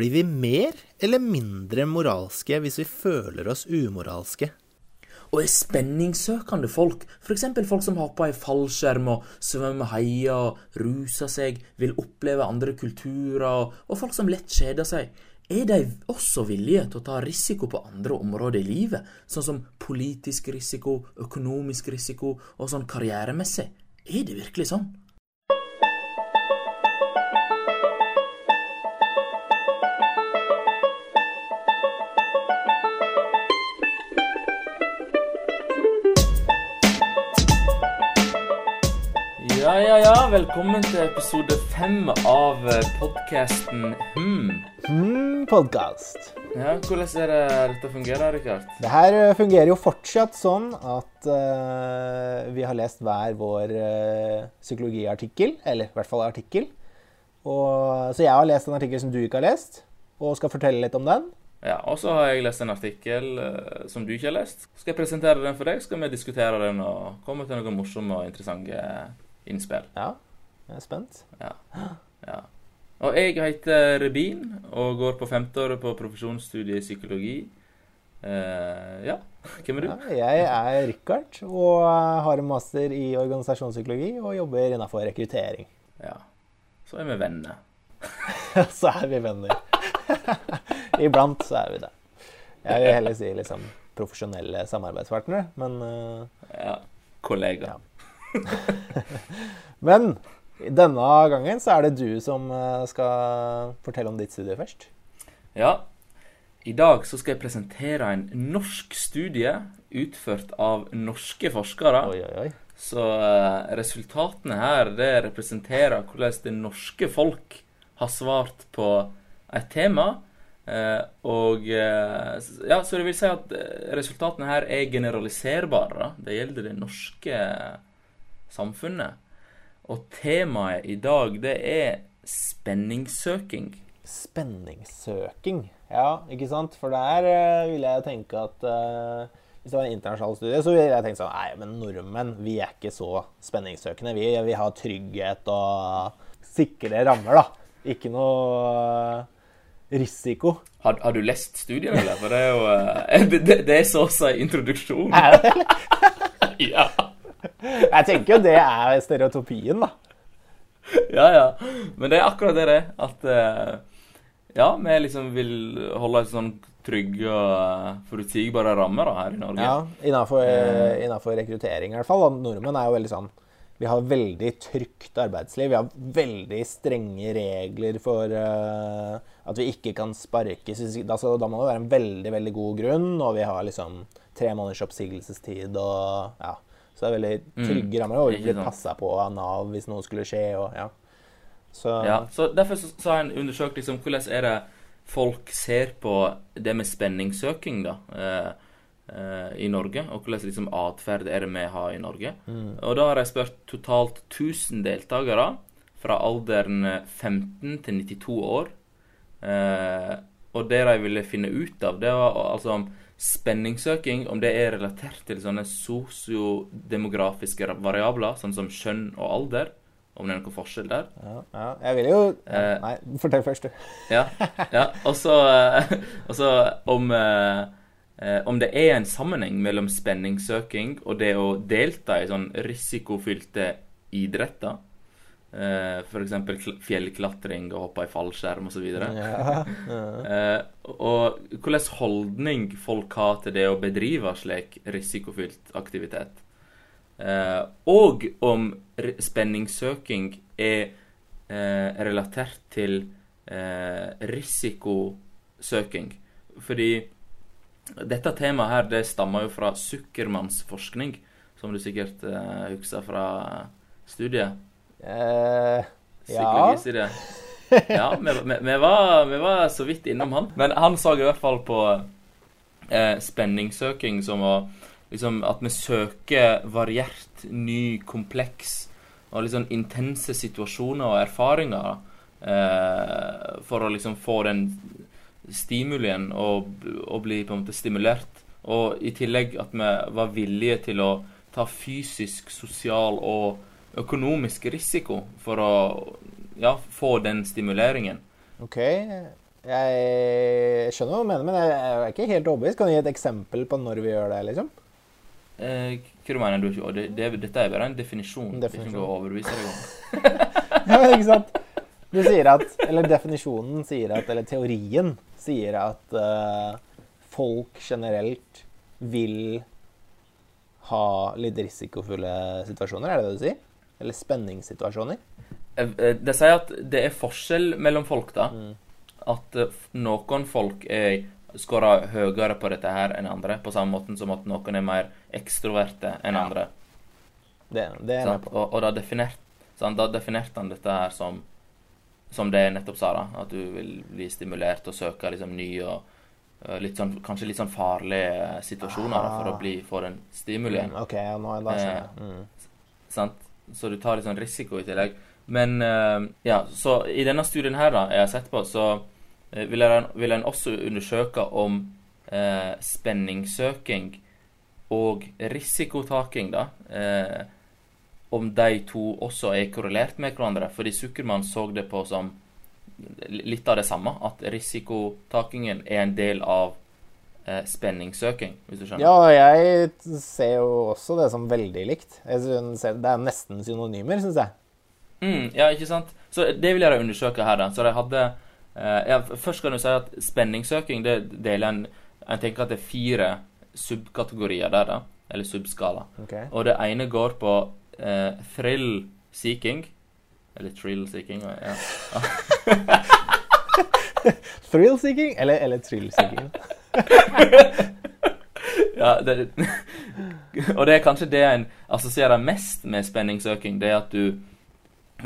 Blir vi mer eller mindre moralske hvis vi føler oss umoralske? Og er spenningssøkende folk, f.eks. folk som hopper i fallskjerm og svømmer heier ruser seg, vil oppleve andre kulturer, og folk som lett kjeder seg, er de også villige til å ta risiko på andre områder i livet, sånn som politisk risiko, økonomisk risiko og sånn karrieremessig? Er det virkelig sånn? Ja, ja. Velkommen til episode fem av podkasten Hm. Hmm, podkast. Ja, hvordan er det dette fungerer, Rikard? Det her eh, fungerer jo fortsatt sånn at uh, vi har lest hver vår uh, psykologiartikkel, eller i hvert fall artikkel. Og, så jeg har lest en artikkel som du ikke har lest, og skal fortelle litt om den. Ja, og så har jeg lest en artikkel uh, som du ikke har lest. Skal jeg presentere den for deg, skal vi diskutere den og komme til noen morsomme og interessante innspill. Ja, jeg er spent. Ja. ja. Og jeg heter Rebin og går på femteåret på profesjonsstudiet i psykologi. Uh, ja, hvem er du? Ja, jeg er Richard og har en master i organisasjonspsykologi og jobber innafor rekruttering. Ja. Så er vi venner. så er vi venner. Iblant så er vi det. Jeg vil heller si liksom profesjonelle samarbeidspartnere, men uh, Ja. Kollegaer. Ja. Men denne gangen så er det du som uh, skal fortelle om ditt studie først. Ja. I dag så skal jeg presentere en norsk studie utført av norske forskere. Oi, oi, oi. Så eh, resultatene her det representerer hvordan det norske folk har svart på et tema. Eh, og eh, ja, Så det vil si at eh, resultatene her er generaliserbare. Det gjelder det norske samfunnet. Og temaet i dag, det er spenningssøking. Spenningssøking. Ja, ikke sant? For der uh, ville jeg tenke at uh, hvis det var en internasjonal studie, så ville jeg tenkt sånn Nei, men nordmenn, vi er ikke så spenningssøkende. Vi, vi har trygghet og sikre rammer, da. Ikke noe uh, risiko. Har, har du lest studien, eller? For det er jo eh, det, det, er så å si introduksjon. Er det? Ja. Jeg tenker jo det er stereotypien, da. ja, ja. Men det er akkurat det det er. At eh, ja, vi liksom vil holde et sånn trygge og eh, forutsigbare rammer da, her i Norge. Ja, innafor, innenfor rekruttering i hvert fall. Og nordmenn er jo veldig sånn Vi har veldig trygt arbeidsliv. Vi har veldig strenge regler for uh, at vi ikke kan sparkes. Da, da må det være en veldig, veldig god grunn, og vi har liksom tre måneders oppsigelsestid og ja. Så det er veldig trygge rammer, og Mm. blir passa på av Nav hvis noe skulle skje og ja. Så Ja, så Derfor så, så har en undersøkt liksom, hvordan er det folk ser på det med spenningssøking da, eh, eh, i Norge, og hvordan liksom atferd er det vi har i Norge. Og da har jeg spurt totalt 1000 deltakere fra alderen 15 til 92 år. Eh, og det de ville finne ut av, det var altså om spenningssøking, om det er relatert til sånne sosiodemografiske variabler, sånn som kjønn og alder, om det er noen forskjell der. ja, ja. Jeg vil jo Eh, Nei, fortell først, du. Ja, ja. Og så eh, om eh, eh, om det er en sammenheng mellom spenningssøking og det å delta i sånn risikofylte idretter. Eh, F.eks. fjellklatring og hoppe i fallskjerm osv. Ja, ja. Hvilken holdning folk har til det å bedrive slik risikofylt aktivitet. Eh, og om spenningssøking er eh, relatert til eh, risikosøking. Fordi dette temaet her, det stammer jo fra Zuckermanns forskning, som du sikkert eh, husker fra studiet. Eh, ja. Psykologistudie. Ja, vi, vi, var, vi var så vidt innom han. Men han sa i hvert fall på eh, spenningssøking som var liksom at vi søker variert, ny, kompleks og sånn intense situasjoner og erfaringer eh, for å liksom få den stimulien og, og bli på en måte stimulert. Og i tillegg at vi var villige til å ta fysisk, sosial og økonomisk risiko for å ja, få den stimuleringen. OK. Jeg skjønner hva du mener, men jeg er ikke helt overbevist. Kan du gi et eksempel på når vi gjør det, liksom? Eh, hva du mener du? Det, det, dette er bare en definisjon. En definisjon. Det er ikke å overbevise deg om. Ja, ikke sant? Du sier at Eller definisjonen sier at Eller teorien sier at uh, folk generelt vil ha litt risikofulle situasjoner, er det det du sier? Eller spenningssituasjoner? Eh, eh, Det sier at det er forskjell mellom folk, da. Mm. At eh, noen folk er skårer høyere på dette her enn andre, på samme måten som at noen er mer ekstroverte enn Ja. andre. Det, det er jeg på. Og, og da, definert, sant? da definerte han dette her som som det jeg nettopp sa, da. At du vil bli stimulert og søke liksom ny og litt sånn, kanskje litt sånn farlige situasjoner da, for Ah. å bli, få den stimulien. Mm, OK, ja, nå er det jeg. Mm. Sant? Så du tar litt sånn risiko i tillegg. Men eh, ja, så i denne studien her da, jeg har sett på, så eh, vil en, vil en også undersøke om eh, spenningssøking og risikotaking, da, eh, om de to også er korrelert med hverandre. Fordi Zuckermann så det på som litt av det samme, at risikotakingen er en del av eh, spenningssøking, hvis du skjønner. Ja, jeg ser jo også det som veldig likt. Synes Det er nesten synonymer, syns jeg. Mm, ja, ikke sant? Så det vil jeg undersøke her, da. Så de hadde eh, ja, Først kan du si at spenningssøking det deler en Jeg tenker at det er fire subkategorier der, da. Eller subskala. Okay. Og det ene går på eh, thrill seeking. Eller thrill seeking. Ja. Thrill seeking eller, eller thrill seeking? ja det, og det er kanskje det en assosierer mest med spenningssøking. Det er at du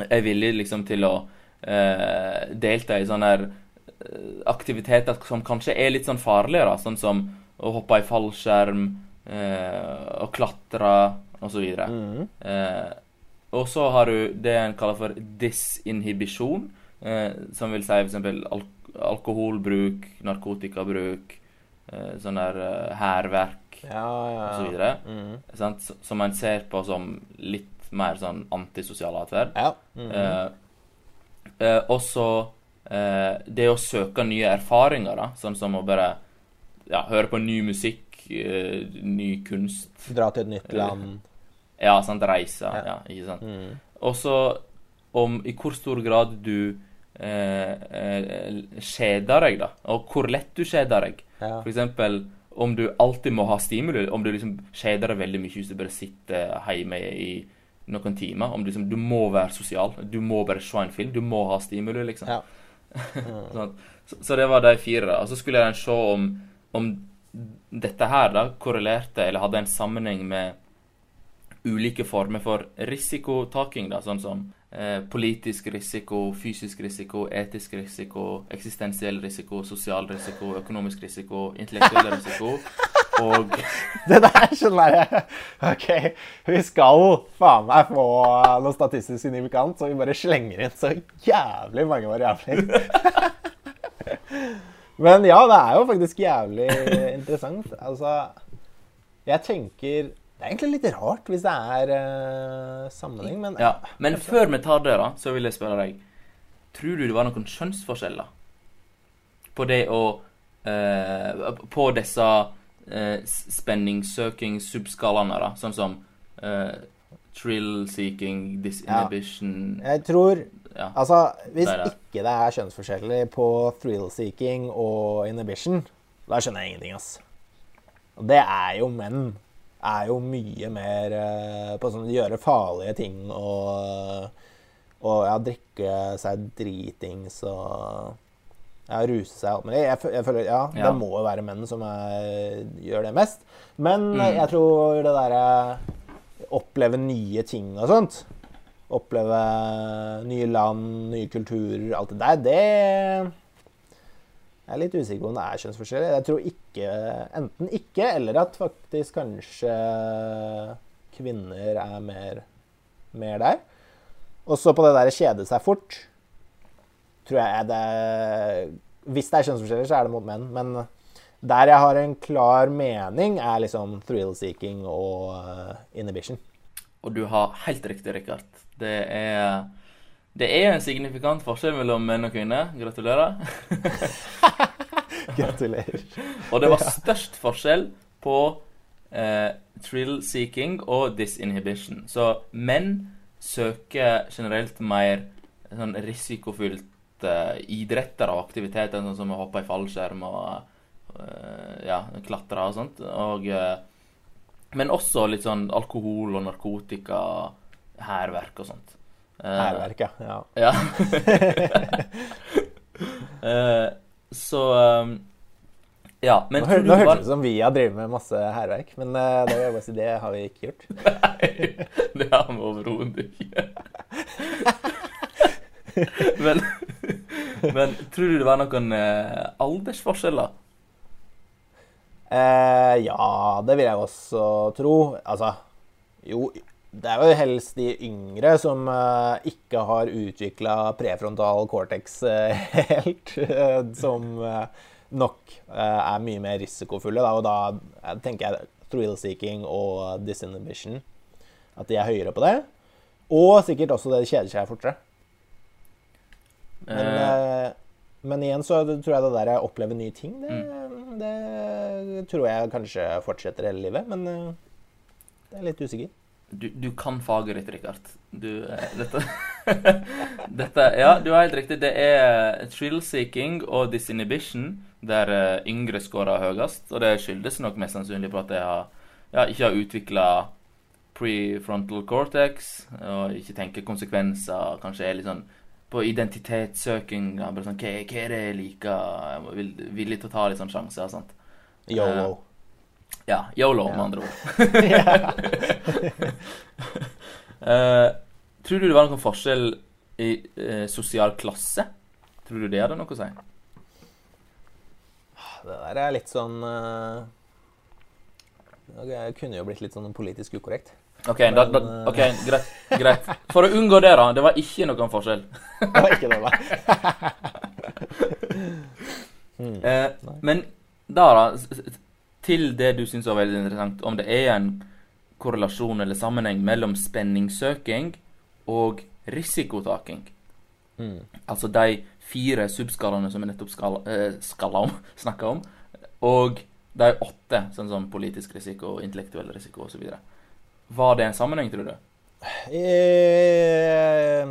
er villig liksom til å eh, delta i sånne her eh, aktiviteter som kanskje er litt sånn farlige, da. Sånn som å hoppe i fallskjerm, eh, å klatre osv. Mm. Eh, og så har du det en kaller for disinhibisjon, eh, som vil si f.eks. Al alkoholbruk, narkotikabruk, eh, sånn der eh, hærverk Ja, ja. osv. Mm. sant? Som man ser på som litt mer sånn antisosial atferd. Ja. Mm. Eh, eh, og så eh, det å søke nye erfaringer, da. Sånn som å bare ja, høre på ny musikk, eh, ny kunst. Dra til et nytt land. Ja, sant, reise. Ja. Ja, ikke sant. Mm. Og så om i hvor stor grad du eh, eh, kjeder deg, da. Og hvor lett du kjeder deg. Ja. For eksempel om du alltid må ha stimuli. Om du liksom kjeder deg veldig mye hvis du bare sitter hjemme i noen timer. Om du liksom Du må være sosial. Du må bare se en film. Du må ha stimuli, liksom. Ja. Sånn. Så, så det var de fire. Og så skulle en se om, om dette her da korrelerte eller hadde en sammenheng med ulike former for risikotaking, da, sånn som eh, politisk risiko, fysisk risiko, etisk risiko, eksistensiell risiko, sosial risiko, økonomisk risiko, intellektuell risiko og Det der skjønner jeg. OK, vi skal faen meg få noe statistisk signifikant, så vi bare slenger inn så jævlig mange variabler. Men ja, det er jo faktisk jævlig interessant. Altså, jeg tenker Det er egentlig litt rart hvis det er uh, sammenheng, men Ja. Men før vi tar det, da, så vil jeg spørre deg Tror du det var noen kjønnsforskjeller på det å uh, På disse eh, spenningssøking subskalaene, da, sånn som eh, thrill seeking, disinhibition jeg tror ja. Altså, hvis det det. ikke det er kjønnsforskjeller på thrill-seeking og inhibition, da skjønner jeg ingenting, ass. Og det er jo menn. Er jo mye mer eh, på sånn gjøre farlige ting og, og ja, drikke seg dritings og ja, ruse seg alt mulig. Jeg, jeg føler, ja, Ja. det må jo være menn som er, gjør det mest. Men Mm. jeg tror det derre Oppleve nye ting og sånt oppleve nye land, nye kulturer, alt det der, det Jeg er litt usikker på om det er kjønnsforskjeller. Jeg tror ikke Enten ikke, eller at faktisk kanskje kvinner er mer, mer der. Og så på det der kjede seg fort, tror jeg det Hvis det er kjønnsforskjeller, så er det mot menn. Men der jeg har en klar mening, er liksom thrill-seeking og eh, inhibition. Og du har helt riktig, Rikard. Det er Det er en signifikant forskjell mellom menn og kvinner. Gratulerer. Gratulerer. Og det var størst forskjell på eh, thrill-seeking og disinhibition. Så menn søker generelt mer sånn risikofylt eh, idretter og aktiviteter, sånn som å hoppe i fallskjerm og eh, ja, klatre og sånt. Og, eh, men også litt sånn alkohol og narkotika, hærverk og sånt. Hærverk, ja. ja. så Ja, men Nå, hør, nå hørtes det ut som vi har drevet med masse hærverk, men uh, det si, det har vi ikke gjort. Nei, det har vi overhodet ikke. men, men tror du det var noen eh, aldersforskjeller? Eh, ja, det vil jeg også tro. Altså, jo, det er jo helst de yngre som eh, ikke har utvikla prefrontal cortex eh, helt, eh, som eh, nok er mye mer risikofulle. Da, og da tenker jeg thrill-seeking og disinhibition. At de er høyere på det. Og sikkert også det de kjeder seg fortere. Men, Eh, eh, men igjen så tror jeg det der å oppleve nye ting, det, det tror jeg kanskje fortsetter hele livet. Men eh, det er litt usikker. du, du kan faget ditt, Rikard. Du, dette, dette Ja, du har helt riktig. Det er thrill-seeking og disinhibition der yngre scorer høyest. Og det skyldes nok mest sannsynlig på at jeg har, ja, ikke har utvikla prefrontal cortex og ikke tenker konsekvenser. Kanskje er litt sånn på identitetssøking. Bare sånn, hva, hva er det jeg liker? Jeg vil til å ta litt sånn sjanser. sant? Yolo. Ja, yolo, med Ja. andre ord. uh, tror du det var noen forskjell i uh, sosial klasse? Tror du det hadde noe å si? Det der er litt sånn eh, Det kunne jo blitt litt sånn politisk ukorrekt. OK, da, da, Men, eh, greit, greit. For å unngå det, da. Det var ikke noen forskjell. Det var ikke det, da. Eh, men da, da, til det du syns var veldig interessant, om det er en korrelasjon eller sammenheng mellom spenningssøking og risikotaking. Mm. Altså de fire subskalaene som vi nettopp skal, eh, skala om, snakka om, og de åtte, sånn som politisk risiko, intellektuell risiko osv. Var det en sammenheng, tror du? Eh,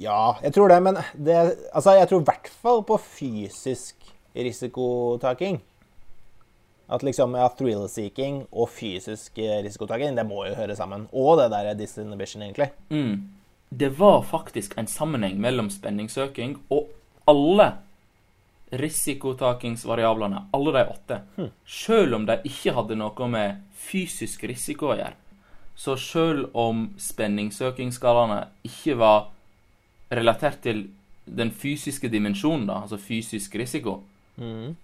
ja, jeg tror det, men det Altså, jeg tror i hvert fall på fysisk risikotaking. At liksom, ja, thrill-seeking og fysisk eh, risikotaking, det må jo høre sammen. Og det der disinhibition, egentlig. Mm. Det var faktisk en sammenheng mellom spenningssøking og alle risikotakingsvariablene, alle de åtte. Selv om de ikke hadde noe med fysisk risiko å gjøre. Så selv om spenningsøkingsskalaene ikke var relatert til den fysiske dimensjonen, da, altså fysisk risiko, hmm.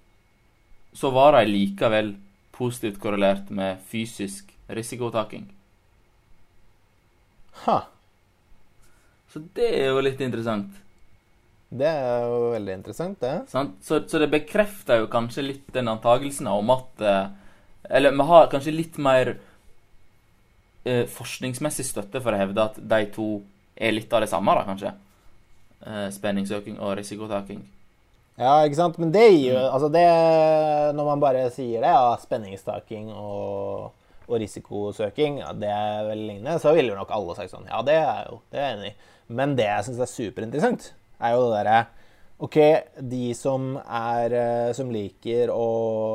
så var de likevel positivt korrelert med fysisk risikotaking. Ha. Så det er jo litt interessant. Det er jo veldig interessant, det. Så, så det bekrefter jo kanskje litt den antagelsen om at eh, Eller vi har kanskje litt mer eh, forskningsmessig støtte for å hevde at de to er litt av det samme, da, kanskje. Eh, spenningsøking og risikotaking. Ja, ikke sant? Men det gir jo Altså, det Når man bare sier det, ja, spenningstaking og, og risikosøking, ja, det er vel lignende, så ville jo nok alle sagt sånn Ja, det er jo Det er jeg enig i. Men det jeg syns er superinteressant, er jo det derre OK, de som er eh, Som liker å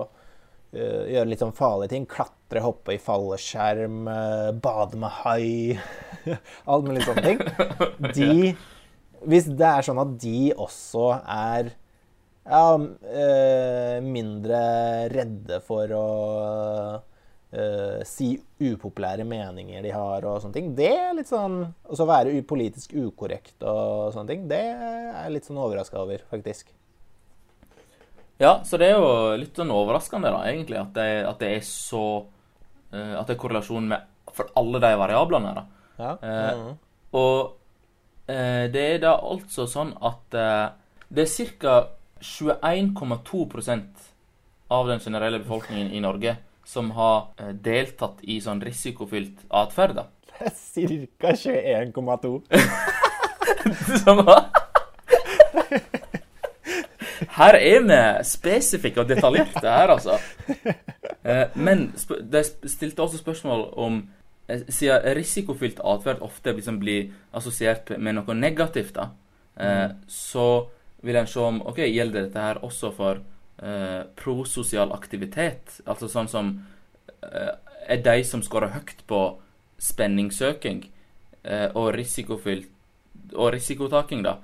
uh, gjøre litt sånn farlige ting, klatre, hoppe i fallskjerm, uh, bade med hai Alt mulig sånne ting. De Hvis det er sånn at de også er ja, uh, mindre redde for å eh, si upopulære meninger de har og sånne ting. Det er litt sånn Og så være politisk ukorrekt og sånne ting, det er jeg litt sånn overraska over, faktisk. Ja, så det er jo litt sånn overraskende, da, egentlig, at det, at det er så uh, At det er korrelasjon med for alle de variablene, da. Ja. Mm -hmm. Og eh, det er da altså sånn at eh, det er ca. 21,2% av den generelle befolkningen i Norge som har eh, deltatt i sånn risikofylt atferd. da. Det er ca. 21,2. Som har Her er vi spesifikke og detaljerte her, altså. Eh, men de stilte også spørsmål om eh, Siden risikofylt atferd ofte liksom blir assosiert med noe negativt, da, eh, så vil en se om ok, gjelder dette her også for eh, prososial aktivitet. Altså sånn som eh, Er de som scorer høyt på spenningssøking eh, og og risikotaking, da,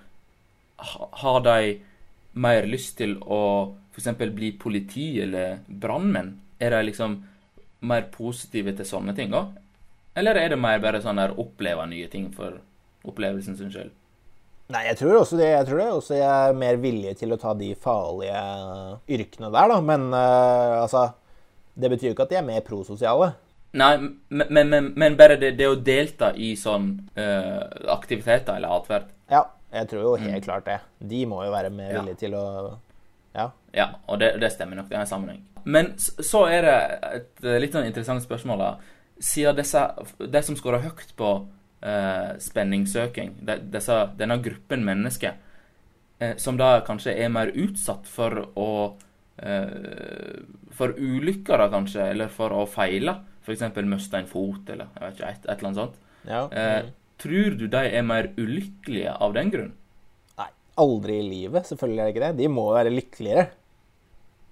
har de mer lyst til å f.eks. bli politi eller brannmenn? Er de liksom mer positive til sånne ting òg? Eller er det mer bare sånn der oppleve nye ting for opplevelsen sin skyld? Nei, jeg tror også det. Jeg tror det også jeg er mer villig til å ta de farlige yrkene der, da. Men uh, altså Det betyr jo ikke at de er mer prososiale. Nei, men, men, men, bare det, det å delta i sånn uh, aktiviteter eller atferd. Ja, jeg tror jo helt klart det. De må jo være mer Ja. villige til å Ja. Ja, og det, det stemmer nok. Det er en sammenheng. Men så er det et litt sånn interessant spørsmål, da. Siden disse, de som skårer høyt på eh, spenningssøking, de, disse, denne gruppen mennesker, eh, som da kanskje er mer utsatt for å eh, For ulykker, da kanskje, eller for å feile. F.eks. miste en fot, eller jeg vet ikke, et, et eller annet sånt. ja. Eh, Tror du de er mer ulykkelige av den grunn? Nei, aldri i livet. Selvfølgelig er det ikke det. De må jo være lykkeligere.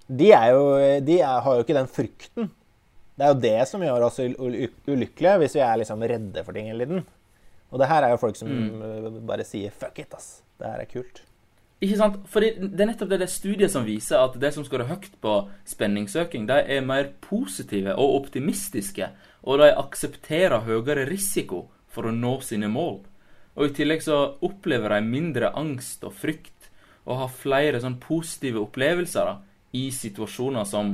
De, jo, de er, har jo ikke den frykten. Det er jo det som gjør oss ul- ul- ulykkelige, hvis vi er liksom redde for ting hele tiden. Og det her er jo folk som mm. bare sier 'fuck it', ass. Det her er kult. Ikke sant? Fordi det er nettopp det, det studiet som viser at det som skårer høyt på spenningssøking, de er mer positive og optimistiske, og de aksepterer høyere risiko for å nå sine mål. Og i tillegg så opplever de mindre angst og frykt, og har flere sånn positive opplevelser da, i situasjoner som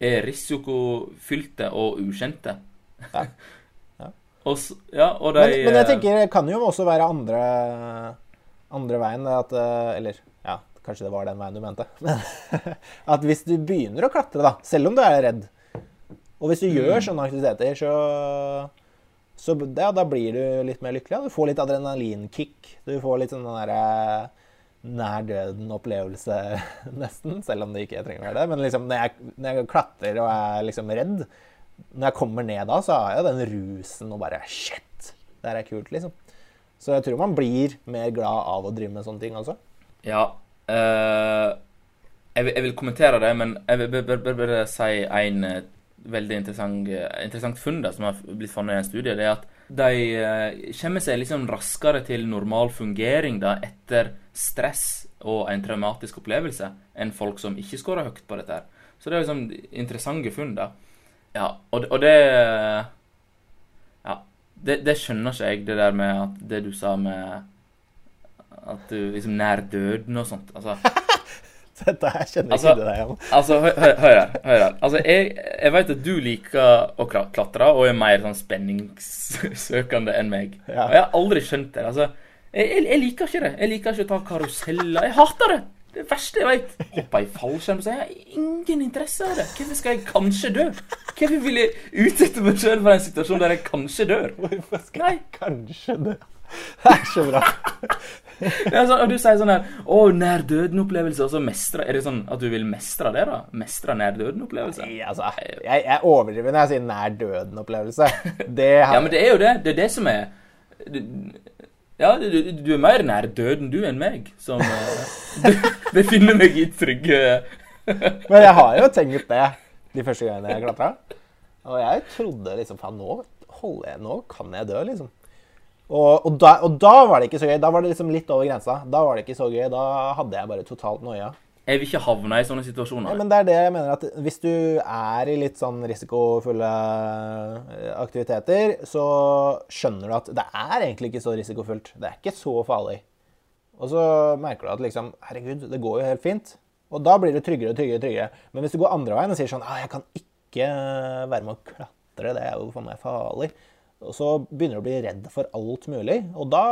er risikofylte og ukjente. Ja. Ja. og, s- ja, de Men, men jeg tenker det kan jo også være andre, andre veien. At, øh, eller ja, kanskje det var den veien du mente. Men at hvis du begynner å klatre, da, selv om du er redd, og hvis du gjør sånne aktiviteter, så, så ja, da blir du litt mer lykkelig. Ja. Du får litt adrenalinkick. Du får litt sånn derre nær døden-opplevelse, nesten. Selv om det ikke trenger å være det. Men liksom, når jeg, når jeg klatrer og er liksom redd, når jeg kommer ned da, så har jeg den rusen og bare Shit! Det her er kult, liksom. Så jeg tror man blir mer glad av å drive med sånne ting også. Ja. Uh, jeg, jeg vil kommentere det, men jeg vil bare, si en eh, veldig interessant, eh, interessant funn da, som har blitt funnet i en studie. Det er at de kommer seg liksom raskere til normal fungering da, etter stress og en traumatisk opplevelse enn folk som ikke scorer høyt på dette. her. Så det er liksom interessante funn, da. Ja, og, og det Ja, det, det skjønner ikke jeg, det der med at det du sa med at du liksom nær døden og sånt. Altså, Dette her kjenner Altså- ikke deg igjen. altså hø hø hør her. Hør her. Altså, jeg, jeg vet at du liker å klatre og er mer sånn spenningssøkende enn meg. Ja. Og jeg har aldri skjønt det. Altså, jeg, jeg, jeg liker ikke det. Jeg liker ikke å ta karuseller. Jeg hater det. Det verste jeg vet. Hoppe i fallskjerm. Så jeg har ingen interesse av det. Hvorfor skal jeg kanskje dø? Hvorfor vil jeg utsette meg sjøl for en situasjon der jeg kanskje dør? Hvorfor skal jeg kanskje dø? Det er så bra. Sånn, og du sier sånn her Å, nær døden-opplevelse, og så mestre Er det sånn at du vil mestre det, da? Mestre nær døden-opplevelse? Altså, jeg, jeg overdriver når jeg sier nær døden-opplevelse. Det har Ja, men det er jo det. Det er det som er Ja, du, du er mer nær døden du enn meg, som uh, befinner meg i trygge Men jeg har jo tenkt det de første gangene jeg klatra. Og jeg trodde liksom Faen, nå Nå kan jeg dø, liksom. Og, og, da, og da var det ikke så gøy. Da var det liksom litt over grensa. Da var det ikke så gøy. Da hadde jeg bare totalt noia. Jeg vil ikke havne i sånne situasjoner. Ja, men det er det jeg mener at hvis du er i litt sånn risikofulle eh, aktiviteter, så skjønner du at det er egentlig ikke så risikofullt. Det er ikke så farlig. Og så merker du at liksom Herregud, det går jo helt fint. Og da blir du tryggere og tryggere. tryggere. Men hvis du går andre veien og sier sånn ah, 'Jeg kan ikke være med å klatre, det er jo for meg farlig', og så begynner du å bli redd for alt mulig. Og da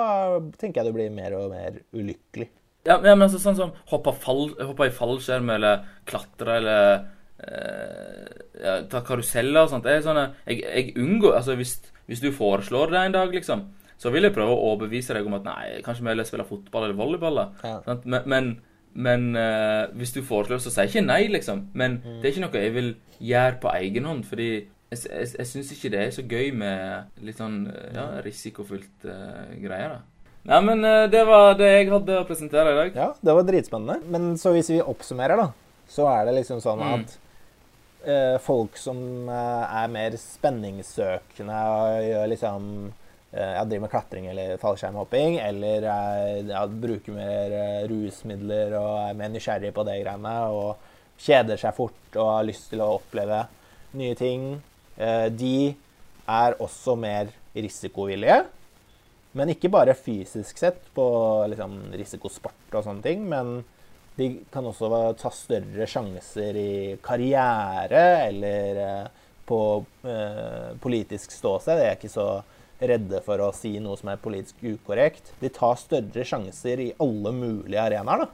tenker jeg du blir mer og mer ulykkelig. Ja, men altså sånn som hoppe, fall, hoppe i fallskjerm eller klatre eller eh, ja, ta karuseller og sånt. Er sånne, jeg, jeg unngår Altså hvis, hvis du foreslår det en dag, liksom, så vil jeg prøve å overbevise deg om at nei, kanskje vi heller spiller fotball eller volleyball. Ja. Sånn, Men, men, men eh, hvis du foreslår, så sier jeg ikke nei, liksom. Men Mm. det er ikke noe jeg vil gjøre på egen hånd, fordi jeg, jeg, jeg syns ikke det er så gøy med litt sånn ja, risikofylt eh, greier. da. Nei, men eh, det var det jeg hadde å presentere i dag. Ja, det var dritspennende. Men så hvis vi oppsummerer, da, så er det liksom sånn Mm. at uh, folk som uh, er mer spenningssøkende og gjør liksom ja, driver med klatring eller fallskjermhopping, eller ja, bruker mer rusmidler og er mer nysgjerrig på det greiene, og kjeder seg fort og har lyst til å oppleve nye ting, de er også mer risikovillige. Men ikke bare fysisk sett på liksom, risikosport og sånne ting, men de kan også ta større sjanser i karriere eller eh, på eh, politisk ståsted. De er ikke så redde for å si noe som er politisk ukorrekt. De tar større sjanser i alle mulige arenaer, da.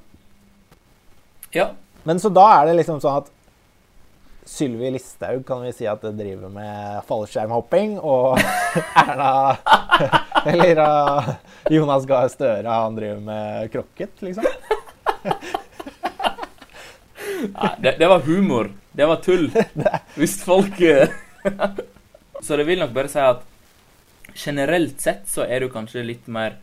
Ja. Men så da er det liksom sånn at Sylvi Listhaug kan vi si at driver med fallskjermhopping, og Erna Eller uh, Jonas Gahr Støre, han driver med krokket, liksom. Nei, det, det var humor. Det var tull. Hvis folk eh, Så det vil nok bare si at generelt sett så er du kanskje litt mer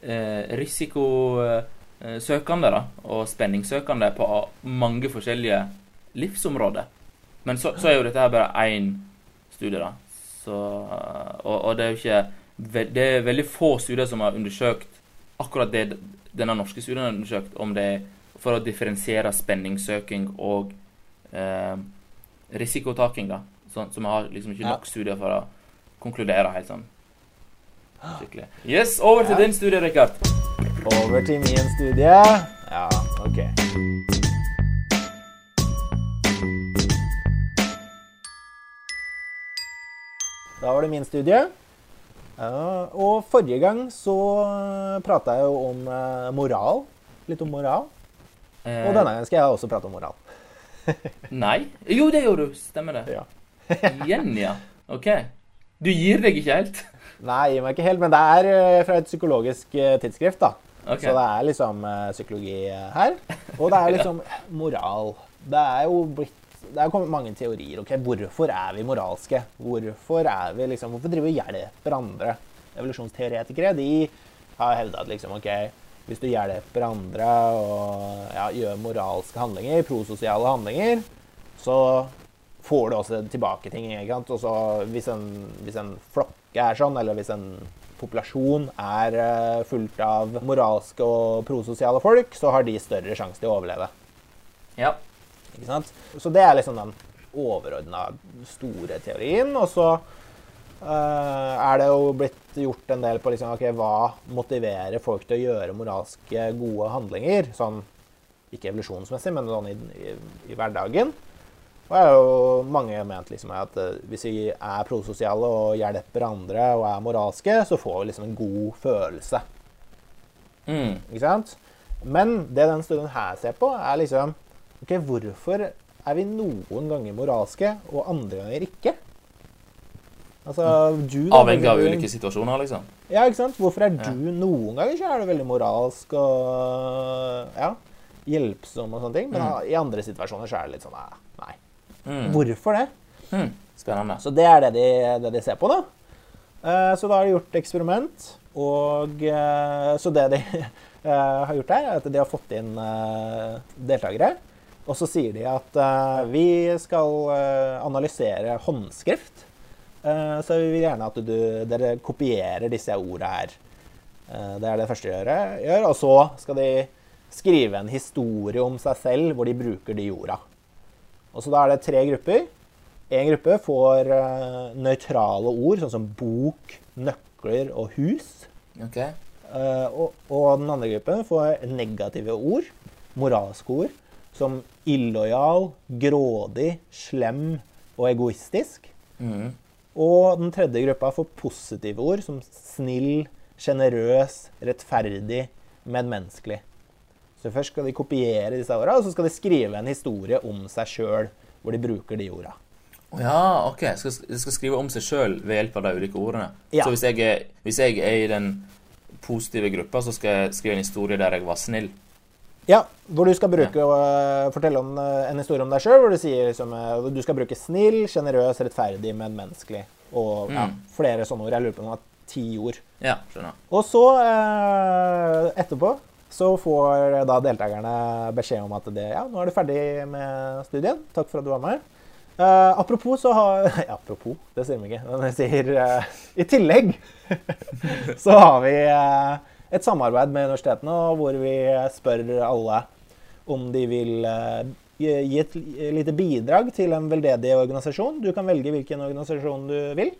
eh, risikosøkende da, og spenningssøkende på mange forskjellige livsområder. Men så, så er jo dette her bare én studie, da. Så, og, og det er jo ikke Det er veldig få studier som har undersøkt akkurat det denne norske studien har undersøkt, om det er for å differensiere spenningssøking og eh, risikotaking, da. Så, så vi har liksom ikke nok studier for å konkludere helt sånn skikkelig. Yes, over til Ja. din studie, Rikard. Over til min studie. Ja, OK. Da var det min studie. Ja, og forrige gang så prata jeg jo om eh, moral. Litt om moral. Eh, Og denne gangen skal jeg også prate om moral. Nei. Jo, det gjorde du. Stemmer det. Ja. Igjen, ja. OK. Du gir deg ikke helt? Nei, jeg gir meg ikke helt, men det er eh, fra et psykologisk eh, tidsskrift, da. Ok. Så det er liksom eh, psykologi eh, her. Og det er liksom moral. Det er jo blitt det er kommet mange teorier. ok, Hvorfor er vi moralske? Hvorfor er vi liksom, hvorfor driver vi og hjelper andre? Evolusjonsteoretikere de har hevda at liksom, ok, hvis du hjelper andre og ja, gjør moralske handlinger, prososiale handlinger, så får du også tilbake ting. ikke sant? Og så hvis en, en flokke er sånn, eller hvis en populasjon er eh, fullt av moralske og prososiale folk, så har de større sjanse til å overleve. Ja. Så det er liksom den overordna store teorien. Og så uh, er det jo blitt gjort en del på liksom, okay, hva motiverer folk til å gjøre moralske, gode handlinger. Sånn, ikke evolusjonsmessig, men sånn i, i, i hverdagen. Og er jo mange ment liksom at eh, hvis vi er prososiale og hjelper andre og er moralske, så får vi liksom en god følelse. Mm. Ikke sant? Men det den studien her ser på, er liksom Ok, hvorfor er vi noen ganger moralske, og andre ganger ikke? Altså, du da, Avhengig av ulike situasjoner, liksom. Ja, ikke sant? Hvorfor er Ja. du Noen ganger så er du veldig moralsk og ja, hjelpsom og sånne ting, men Mm. i andre situasjoner så er det litt sånn Nei. Mm. Hvorfor det? Mm. Spennende. Så det er det de, det de ser på, da. Uh, Så da har de gjort eksperiment, og uh, Så det de uh, har gjort her, er at de har fått inn deltakere. Og så sier de at uh, vi skal uh, analysere håndskrift. Uh, Så vi vil gjerne at du, dere kopierer disse orda her. Det er det første de gjør. Og så skal de skrive en historie om seg selv hvor de bruker de orda. Og så da er det tre grupper. En gruppe får nøytrale ord, sånn som bok, nøkler og hus. Okay. Og, og den andre gruppen får negative ord, moralske ord, som illojal, grådig, slem og egoistisk. Mm. Og den tredje gruppa får positive ord, som snill, sjenerøs, rettferdig, medmenneskelig. Så først skal de kopiere disse orda, og så skal de skrive en historie om seg sjøl hvor de bruker de orda. Ja, OK. De skal, skal skrive om seg sjøl ved hjelp av de ulike ordene. Ja. Så hvis jeg, er, hvis jeg er i den positive gruppa, så skal jeg skrive en historie der jeg var snill. Ja, hvor du skal bruke å øh, fortelle om øh, en historie om deg sjøl, hvor du sier liksom øh, Du skal bruke snill, sjenerøs, rettferdig, medmenneskelig og ja, Mm. flere sånne ord. Jeg lurer på om det var ti ord. Ja, skjønner. Og så, etterpå, så får da deltakerne beskjed om at det, ja, nå er du ferdig med studien. Takk for at du var med. Uh, apropos så har Apropos, det sier vi ikke. Men jeg sier uh, I tillegg så har vi eh, et samarbeid med universitetene hvor vi spør alle om de vil eh, gi et lite bidrag til en veldedig organisasjon. Du kan velge hvilken organisasjon du vil,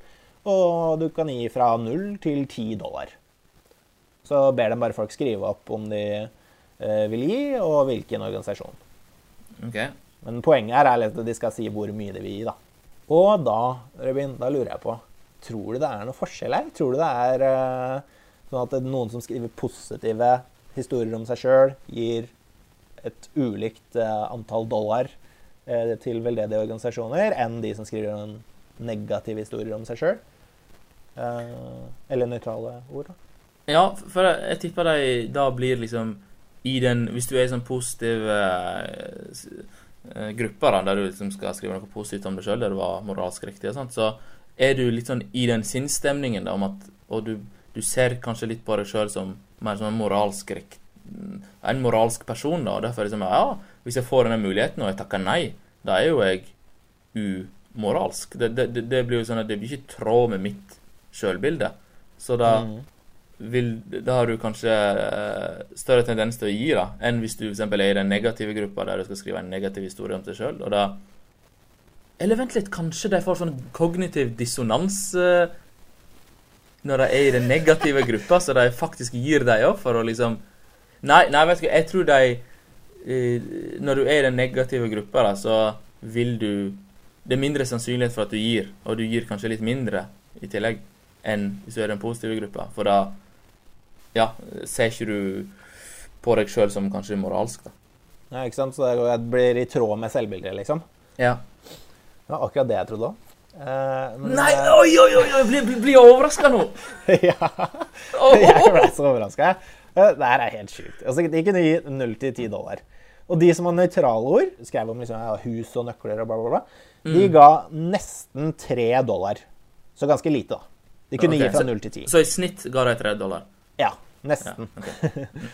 og du kan gi fra null til ti dollar. Så ber de bare folk skrive opp om de eh, vil gi, og hvilken organisasjon. OK. Men poenget her er at de skal si hvor mye de vil gi, da. Og da, Rubin, da lurer jeg på Tror du det er noe forskjell her? Tror du det er eh, sånn at noen som skriver positive historier om seg sjøl, gir et ulikt eh, antall dollar eh, til veldedige organisasjoner enn de som skriver en negative historier om seg sjøl? eller nøytrale ord, da. Ja, for jeg, tipper de da blir liksom i den Hvis du er i sånn positiv eh, eh, gruppe, da, der du liksom skal skrive noe positivt om deg sjøl, der du var moralsk riktig og sånt, så er du litt sånn i den sinnsstemningen da, om at Og du, du ser kanskje litt på deg sjøl som mer sånn moralsk en moralsk person, da, derfor liksom Ja, hvis jeg får denne muligheten, og jeg takker nei, da er jo jeg umoralsk. Det, det, det- det blir jo sånn at det blir ikke i tråd med mitt sjølbilde. Så da Mm. vil, da har du kanskje eh, større tendens til å gi, da, enn hvis du eksempel er i den negative gruppa der du skal skrive en negativ historie om deg sjøl. Og da Eller vent litt, kanskje de får sånn kognitiv dissonans eh, når de er i den negative gruppa, så de faktisk gir deg opp for å liksom Nei, nei vet du hva, jeg tror de eh, Når du er i den negative gruppa, da, så vil du Det er mindre sannsynlighet for at du gir, og du gir kanskje litt mindre i tillegg enn hvis du er i den positive gruppa. For da ja, ser ikke du på deg sjøl som kanskje moralsk, da. Ja, ikke sant? Så det blir i tråd med selvbildet, liksom. Ja. Det var akkurat det jeg trodde òg. Men, Nei, eh, oi, oi, oi! Blir bli, bli overraska nå! ja, jeg ble så overraska. Det her er helt sjukt. Altså, de kunne gi 0 til 10 dollar. Og de som har nøytrale ord, skrev om liksom, ja, hus og nøkler og bla, bla, bla, de Mm. ga nesten 3 dollar. Så ganske lite, da. De kunne okay. gi fra null 0 til 10. Så i snitt ga de tre dollar. Ja, Ja, nesten.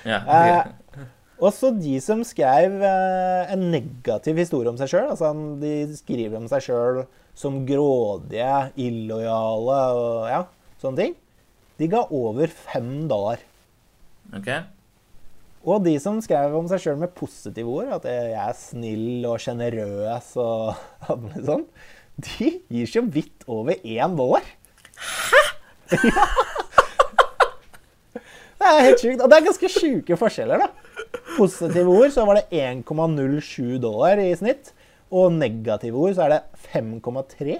ja, okay. Eh, ok. Og så de som skrev eh, en negativ historie om seg sjøl. Altså, de skriver om seg sjøl som grådige, illojale og ja, sånne ting. De ga over fem dollar. ok. Og de som skrev om seg sjøl med positive ord, at jeg er snill og sjenerøs og alt sånt, de gir så vidt over én dollar. Hæ?! Ja. Det er helt sjukt. Og det er ganske sjuke forskjeller, da. Positive ord så var det 1,07 dollar i snitt. Og negative ord så er det 5,3.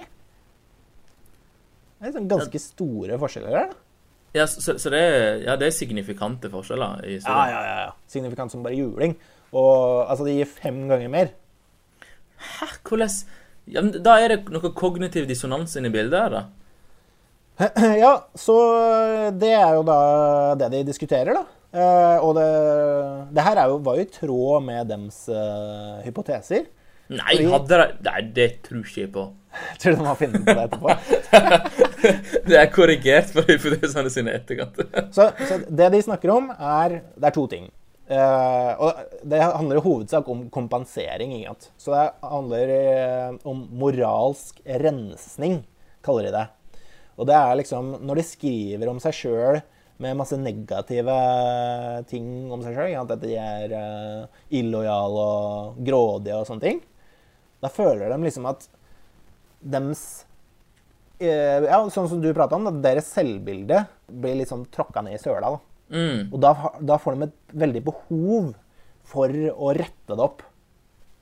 Det er sånn ganske store forskjeller her. da. Ja, så, så det, er, ja, det er signifikante forskjeller i Ja, ja, ja. ja. Signifikant som bare juling. Og altså, det gir fem ganger mer. Hæ, hvordan ja, Da er det noe kognitiv dissonans inni bildet her, da. Ja, så det er jo da det de diskuterer, da. Eh, og det, det her er jo, var jo i tråd med dems eh, hypoteser. Nei, hadde de Nei, det tror ikke jeg på. Tror du de har funnet på det etterpå? Det er korrigert for hypotesene sine i etterkant. Så, så det de snakker om, er Det er to ting. Uh, og det handler i hovedsak om kompensering. Ikke sant? Så det handler uh, om moralsk rensning, kaller de det. Og det er liksom Når de skriver om seg sjøl med masse negative ting om seg sjøl, at de er uh, illojale og grådige og sånne ting, da føler de liksom at dems eh, Ja, sånn som du prata om, at deres selvbilde blir liksom tråkka ned i søla. da. Mm, Og da, da får de et veldig behov for å rette det opp.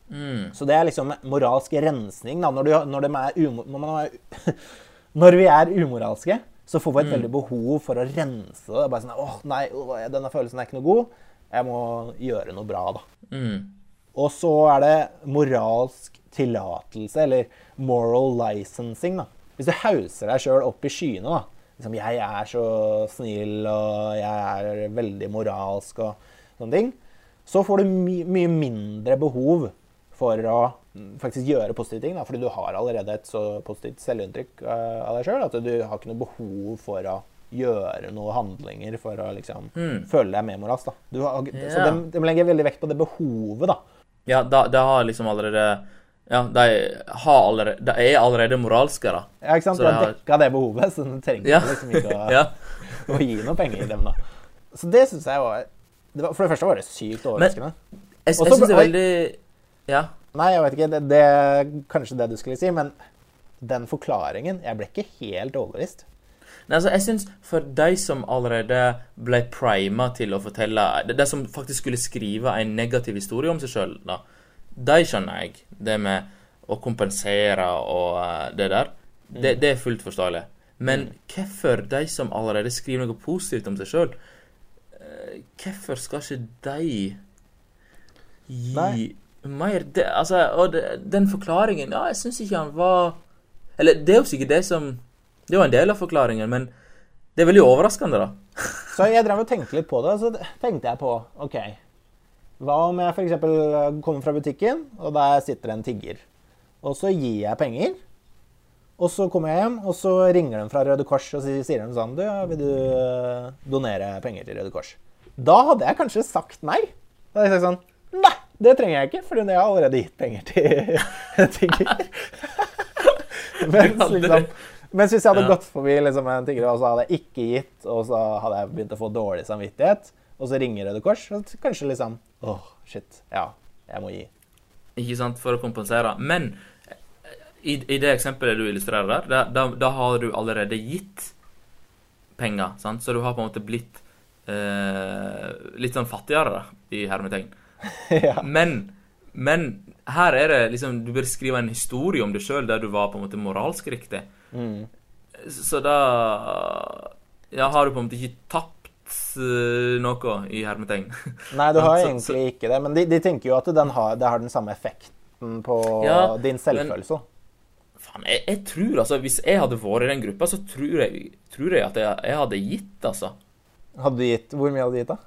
mm. Så det er liksom moralsk rensning. da. Når, du, når, er umo, når, man er, når vi er umoralske, så får vi et veldig behov for å rense det. Bare sånn åh, nei, denne følelsen er ikke noe god. Jeg må gjøre noe bra, da. Mm. Og så er det moralsk tillatelse, eller moral licensing. da. Hvis du hauser deg sjøl opp i skyene, da. Liksom, 'Jeg er så snill, og jeg er veldig moralsk', og sånne ting. Så får du my mye mindre behov for å faktisk gjøre positive ting. Da, fordi du har allerede et så positivt selvinntrykk uh, av deg sjøl at du har ikke noe behov for å gjøre noen handlinger for å liksom Mm. føle deg mer moralsk. da. Du har, Så Ja. de, de legger veldig vekt på det behovet, da. Ja, da, de har liksom allerede Ja, de har allerede De er allerede moralske, da. Ja, ikke sant? Så de har dekka det behovet, så du trenger Ja. liksom ikke å, ja. å gi noe penger i dem. da. Så det syns jeg var, det var For det første var det sykt overraskende. Jeg, jeg syns det er veldig Ja. Nei, jeg vet ikke. Det, det er kanskje det du skulle si, men den forklaringen Jeg ble ikke helt overbevist. Nei, altså, jeg synes For de som allerede ble prima til å fortelle de som faktisk skulle skrive en negativ historie om seg sjøl, da, de skjønner jeg. Det med å kompensere og eh, det der. Det, det er fullt forståelig. Men hvorfor de som allerede skriver noe positivt om seg sjøl, hvorfor skal ikke de gi Nei. mer det, Altså, og det, den forklaringen Ja, jeg syns ikke han var Eller det er jo sikkert det som Det er jo en del av forklaringen, men det er veldig overraskende, da. Så jeg drev og tenkte litt på det, og så tenkte jeg på OK. Hva om jeg f.eks. kommer fra butikken, og der sitter en tigger. Og så gir jeg penger. Og så kommer jeg hjem, og så ringer de fra Røde Kors og sier de sånn Du, vil du eh, donere penger til Røde Kors? Da hadde jeg kanskje sagt nei. Da hadde jeg sagt sånn Nei, det trenger jeg ikke, for jeg har allerede gitt penger til en tigger. Mens, liksom, mens hvis jeg hadde gått forbi liksom, en tigger, og så hadde jeg ikke gitt, og så hadde jeg begynt å få dårlig samvittighet, og så ringer Røde Kors, Og kanskje liksom Åh, shit. Ja, jeg må gi. Ikke sant, for å kompensere. Men i, i det eksempelet du illustrerer der, da, da, har du allerede gitt penger, sant? Så du har på en måte blitt eh, litt sånn fattigere, da, i hermetegn. ja. Men, men her er det liksom Du bør skrive en historie om deg sjøl der du var på en måte moralsk riktig. Mm. Så da Ja, har du på en måte ikke tapt noe, i hermetegn. Nei, du har Så- egentlig ikke det, men de, de tenker jo at den har, det har den samme effekten på Ja, din selvfølelse. Faen, jeg, jeg tror altså Hvis jeg hadde vært i den gruppa, så tror jeg, tror jeg at jeg, jeg hadde gitt, altså. Hadde du gitt Hvor mye hadde du gitt, da?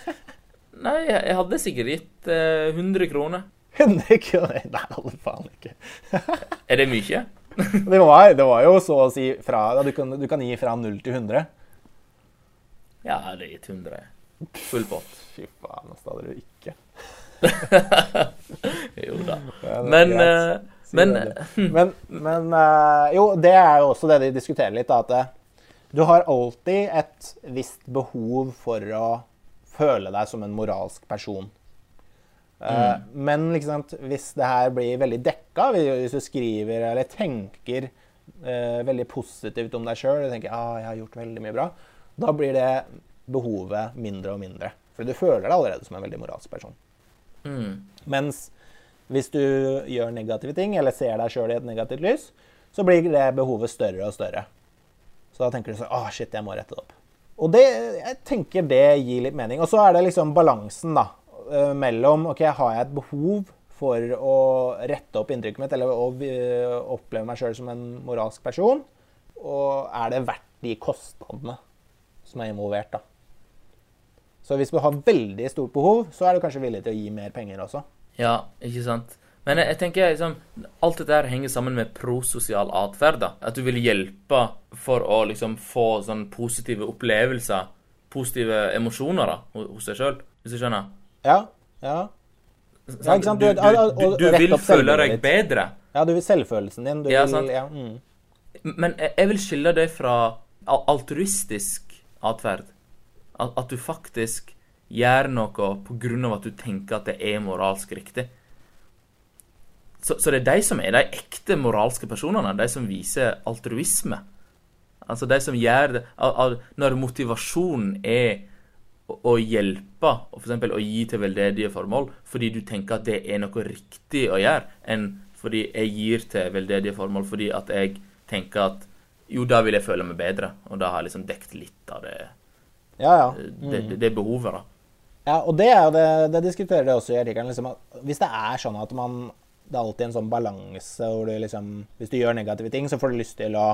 Nei, jeg, jeg hadde sikkert gitt eh, 100 kroner. 100 kroner? Nei, alle faen ikke. Er det mye? Det var, det var jo så å si fra du, kan, du kan gi fra 0 til 100. Ja, det er gitt 100. Full pott. Fy faen, altså, hadde du ikke. Jo da. Det Men, greit. eh, men. Men, men eh, jo, det er jo også det de diskuterer litt, da, at eh, du har alltid et visst behov for å føle deg som en moralsk person. Mm. Men liksom, hvis det her blir veldig dekka, hvis du skriver eller tenker eh, veldig positivt om deg sjøl og tenker ah, 'jeg har gjort veldig mye bra', da blir det behovet mindre og mindre. Fordi du føler deg allerede som en veldig moralsk person. mm, Mens hvis du gjør negative ting, eller ser deg sjøl i et negativt lys, så blir det behovet større og større. Så da tenker du sånn Å, shit, jeg må rette det opp. Og det, jeg tenker det gir litt mening. Og så er det liksom balansen, da. eh, Mellom OK, har jeg et behov for å rette opp inntrykket mitt, eller å eh, oppleve meg sjøl som en moralsk person? Og er det verdt de kostnadene som er involvert, da? Så hvis du har veldig stort behov, så er du kanskje villig til å gi mer penger også. Ja, ikke sant. Men jeg, jeg tenker liksom Alt dette her henger sammen med prososial atferd. At du vil hjelpe for å liksom få sånn positive opplevelser, positive emosjoner da, hos deg sjøl, hvis du skjønner? Ja, ja. Sant? Ja, ikke sant? Du, Du- du, du, vil føle deg bedre. Ja, du vil selvfølelsen din. Du Ja, vil, sant. ja, mm. Men jeg, jeg vil skille det fra altruistisk atferd. At, at du faktisk gjør noe av at du tenker at det er moralsk riktig. Så, så det er de som er de ekte moralske personene, de som viser altruisme. Altså de som gjør det Når motivasjonen er å hjelpe, og f.eks. å gi til veldedige formål, fordi du tenker at det er noe riktig å gjøre, enn fordi jeg gir til veldedige formål fordi at jeg tenker at jo, da vil jeg føle meg bedre, og da har jeg liksom dekt litt av det, ja, ja. det, det, det behovet, da. ja. Og det det, det diskuterer det også i artikkelen. Liksom, hvis det er sånn at man det er alltid en sånn balanse hvor du liksom Hvis du gjør negative ting, så får du lyst til å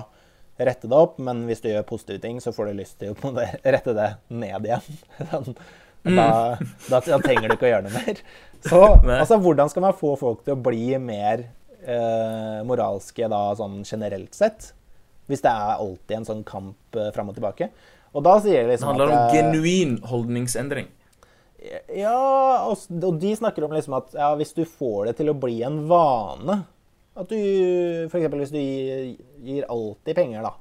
rette det opp, men hvis du gjør positive ting, så får du lyst til å rette det ned igjen. Sånn, da, da, da trenger du ikke å gjøre noe mer. Så altså, hvordan skal man få folk til å bli mer eh, moralske da, sånn generelt sett? Hvis det er alltid en sånn kamp uh, fram og tilbake. Og da sier de Det liksom handler om at om genuin holdningsendring. Ja, og, og de snakker om liksom at ja, hvis du får det til å bli en vane At du f.eks. hvis du gir, gir alltid penger, da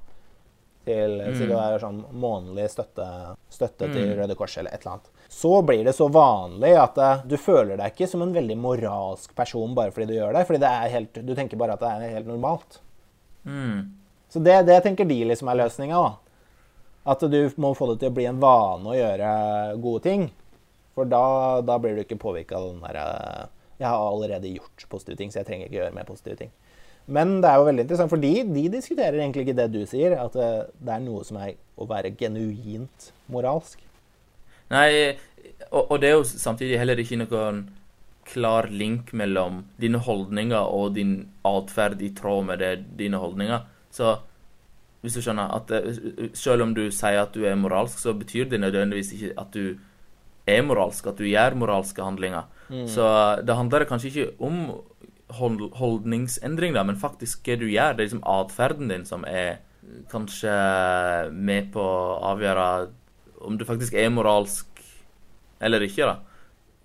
til Si det er sånn månedlig støtte, støtte til Røde Kors eller et eller annet. Så blir det så vanlig at eh, du føler deg ikke som en veldig moralsk person bare fordi du gjør det. Fordi det helt, du tenker bare at det er helt normalt. Mm. Så det, det tenker de liksom er løsninga. At du må få det til å bli en vane å gjøre gode ting. For da, da blir du ikke påvirka av den derre Jeg har allerede gjort positive ting, så jeg trenger ikke gjøre mer positive ting. Men det er jo veldig interessant, for de, de diskuterer egentlig ikke det du sier, at det, det er noe som er å være genuint moralsk. Nei, og, og det er jo samtidig heller ikke noen klar link mellom dine holdninger og din atferd i tråd med det, dine holdninger. Så hvis du skjønner at eh, selv om du sier at du er moralsk, så betyr det nødvendigvis ikke at du er moralsk, at du gjør moralske handlinger. Så det handler kanskje ikke om hold- holdningsendring, da, men faktisk hva du gjør. Det er liksom atferden din som er kanskje med på å avgjøre om du faktisk er moralsk eller ikke, da.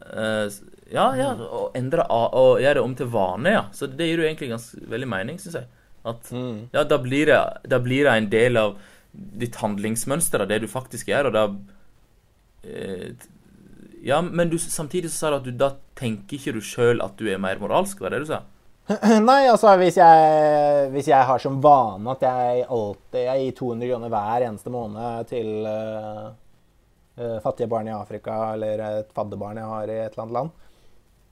Eh, ja, ja, og endre og gjøre det om til vane, ja. Så det gir jo egentlig ganske veldig mening, syns jeg. At ja, da blir, det, da blir det en del av ditt handlingsmønster, det du faktisk gjør, og da eh, Ja, men du, samtidig så sa du at du da tenker ikke du sjøl at du er mer moralsk, var det du sa? Nei, altså hvis jeg, hvis jeg har som vane at jeg alltid jeg gir 200 kroner hver eneste måned til uh, uh, fattige barn i Afrika eller et fadderbarn jeg har i et eller annet land,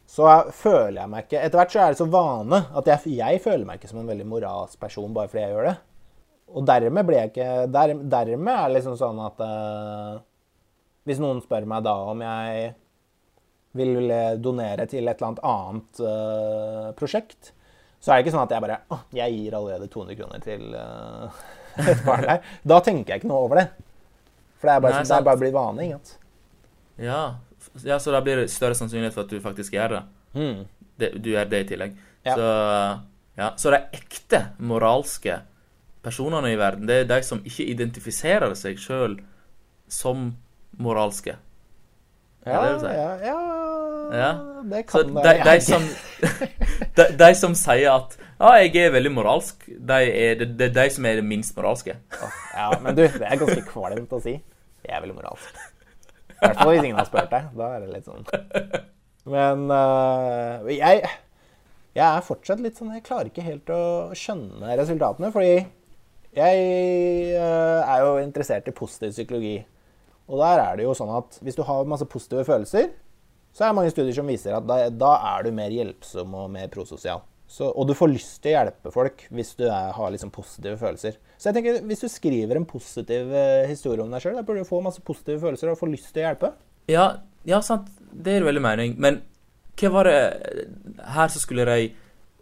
så føler jeg meg ikke Etter hvert så er det så vane at jeg, jeg føler meg ikke som en veldig moralsk person bare fordi jeg gjør det. Og dermed blir jeg ikke der, Dermed er det liksom sånn at uh, Hvis noen spør meg da om jeg vil donere til et eller annet annet eh, prosjekt, så er det ikke sånn at jeg bare Å, jeg gir allerede 200 kroner til uh, et barn her. Da tenker jeg ikke noe over det. For det er bare, Nei, sånn- det er bare blitt vane. ikke? Ja, ja, så da blir det større sannsynlighet for at du faktisk gjør det. Mm. det du gjør det i tillegg. Ja. Så, ja, så de ekte moralske personene i verden, det er de som ikke identifiserer seg sjøl som moralske. Ja, det det ja, ja, Ja. det Så kan de, de, som, de, de som sier at ja, jeg er veldig moralsk, de er, det er de som er det minst moralske. Ja, men du, det er ganske kvalmt å si. Jeg er veldig moralsk. I hvert fall hvis ingen har spurt deg. Da er det litt sånn Men uh, jeg, jeg er fortsatt litt sånn Jeg klarer ikke helt å skjønne resultatene, fordi jeg uh, er jo interessert i positiv psykologi. Og der er det jo sånn at hvis du har masse positive følelser, så er det mange studier som viser at da, da er du mer hjelpsom og mer prososial. Så, og du får lyst til å hjelpe folk hvis du er, har liksom positive følelser. Så jeg tenker, hvis du skriver en positiv eh, historie om deg sjøl, burde du få masse positive følelser og få lyst til å hjelpe. Ja, ja, sant. Det er veldig mening. Men hva var det Her så skulle de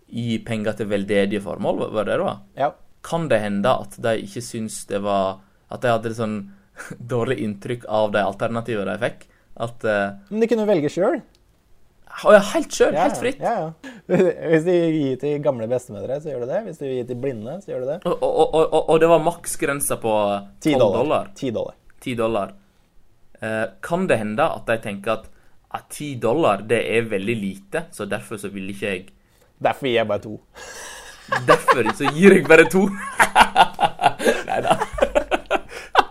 gi penger til veldedige formål, var det det var? Ja. Kan det hende at de ikke syns det var At de hadde et sånn dårlig inntrykk av de alternativene de fikk? At uh, Men de kunne velge sjøl. Å ja, helt sjøl. helt fritt. Ja, ja. Hvis du gir til gamle bestemødre, så gjør du det. Hvis du gir til blinde, så gjør du det. Og, og, og, og, det var maksgrensa på 10 dollar. dollar. 10 dollar. 10 dollar. Eh, kan det hende at de tenker at, at 10 dollar det er veldig lite, så derfor så vil ikke jeg Derfor gir jeg bare to. Derfor så gir jeg bare to. Nei da.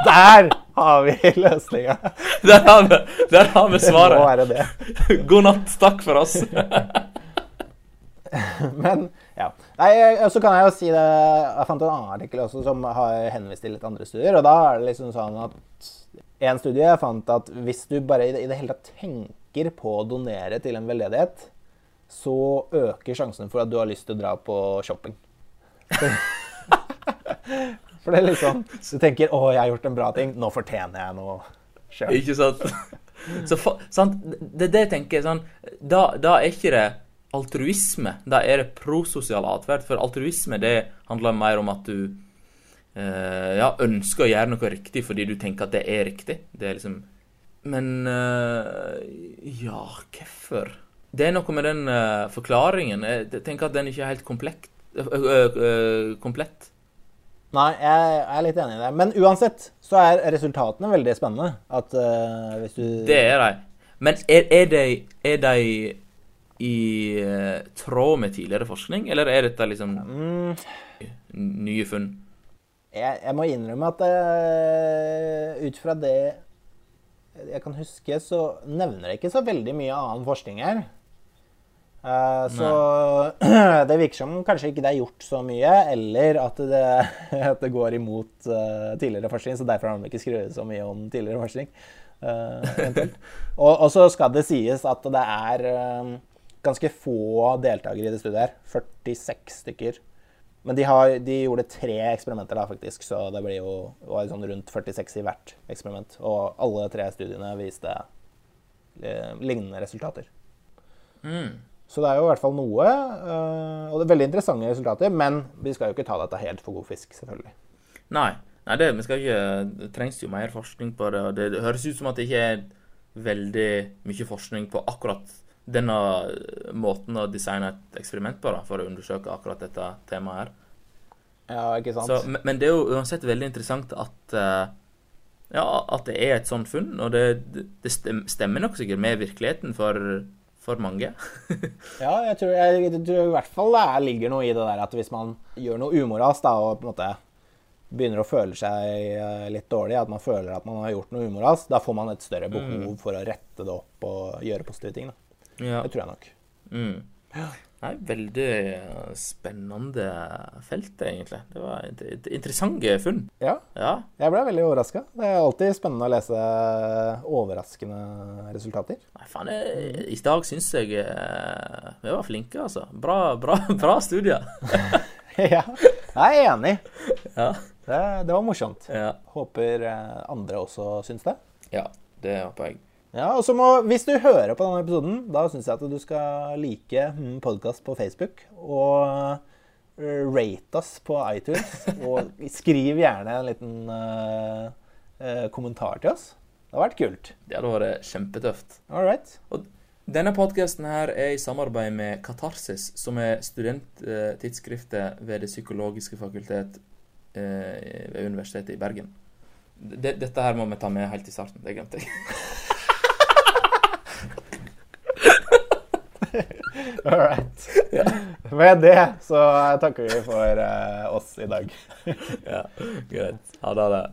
Der har vi løsninga! Der har vi, der har vi Det må svaret. være det. God natt. Takk for oss. Men ja. Nei, så kan jeg jo si det Jeg fant en annen artikkel også som har henvist til litt andre studier. Og da er det liksom sånn at En studie fant at hvis du bare i det hele tatt tenker på å donere til en veldedighet, så øker sjansen for at du har lyst til å dra på shopping. For det er liksom Du tenker 'Å, jeg har gjort en bra ting. Nå fortjener jeg noe sjøl'. Ikke sant? Så for, sant? Det er det jeg tenker. Sånn, da, da er ikke det altruisme, da er det prososial atferd. For altruisme det handler mer om at du eh, ja, ønsker å gjøre noe riktig fordi du tenker at det er riktig. Det er liksom Men eh, ja, hvorfor? Det er noe med den eh, forklaringen. Jeg tenker at den ikke er helt komplekt, øh, øh, komplett. Nei, jeg er litt enig i det. Men uansett så er resultatene veldig spennende. At uh, hvis du Det er de. Men er, er de, er de i uh, tråd med tidligere forskning, eller er dette liksom mm, nye funn? Jeg, jeg må innrømme at uh, ut fra det jeg kan huske, så nevner jeg ikke så veldig mye annen forskning her. Uh, så det virker som kanskje ikke det er gjort så mye, eller at det, at det går imot uh, tidligere forskning. Så derfor har de ikke skrevet så mye om tidligere forskning. Uh, og, og, så skal det sies at det er ganske få deltakere i det studiet her. 46 stykker. Men de, har, de gjorde tre eksperimenter, da, faktisk, så det blir jo var sånn rundt 46 i hvert eksperiment. Og alle tre studiene viste lignende resultater. Mm. Så det er jo i hvert fall noe. Uh, og det er veldig interessante resultater. Men vi skal jo ikke ta dette helt for god fisk, selvfølgelig. Nei. Nei det, ikke, det, trengs jo mer forskning på det. og det, det, høres ut som at det ikke er veldig mye forskning på akkurat denne måten å designe et eksperiment på da, for å undersøke akkurat dette temaet her. Ja, ikke sant. Så, men det er jo uansett veldig interessant at, uh, ja, at det er et sånt funn. Og det, det stemmer nok sikkert med virkeligheten for for mange. ja, jeg tror, jeg, jeg tror, i hvert fall det ligger noe i det der at hvis man gjør noe umoralsk og på en måte begynner å føle seg eh, litt dårlig, at man føler at man har gjort noe umoralsk, da får man et større behov mm. for å rette det opp og gjøre positive ting. Da. Ja. Det tror jeg nok. Mm. Nei, veldig eh, spennende felt, egentlig. Det var et interessante funn. Ja. ja. Jeg ble veldig overraska. Det er alltid spennende å lese overraskende resultater. Nei, faen, jeg, I dag syns jeg eh, vi var flinke, altså. Bra, bra, bra studier. ja, jeg er enig. Ja. Det, det var morsomt. Ja. Håper eh, andre også syns det. Ja, det håper jeg. Ja, og så må, Hvis du hører på denne episoden, da syns jeg at du skal like podkast på Facebook. Og eh, rate oss på iTunes. Og skriv gjerne en liten uh, uh, kommentar til oss. Det har vært kult. Det hadde vært kjempetøft. All right. Og denne podkasten her er i samarbeid med Katarsis, som er studenttidsskriftet ved Det psykologiske fakultet ved Universitetet i Bergen. Dette her må vi ta med helt i starten. Det glemte jeg. All right. Med det så takker vi for uh, oss i dag. ja, greit. Ha det.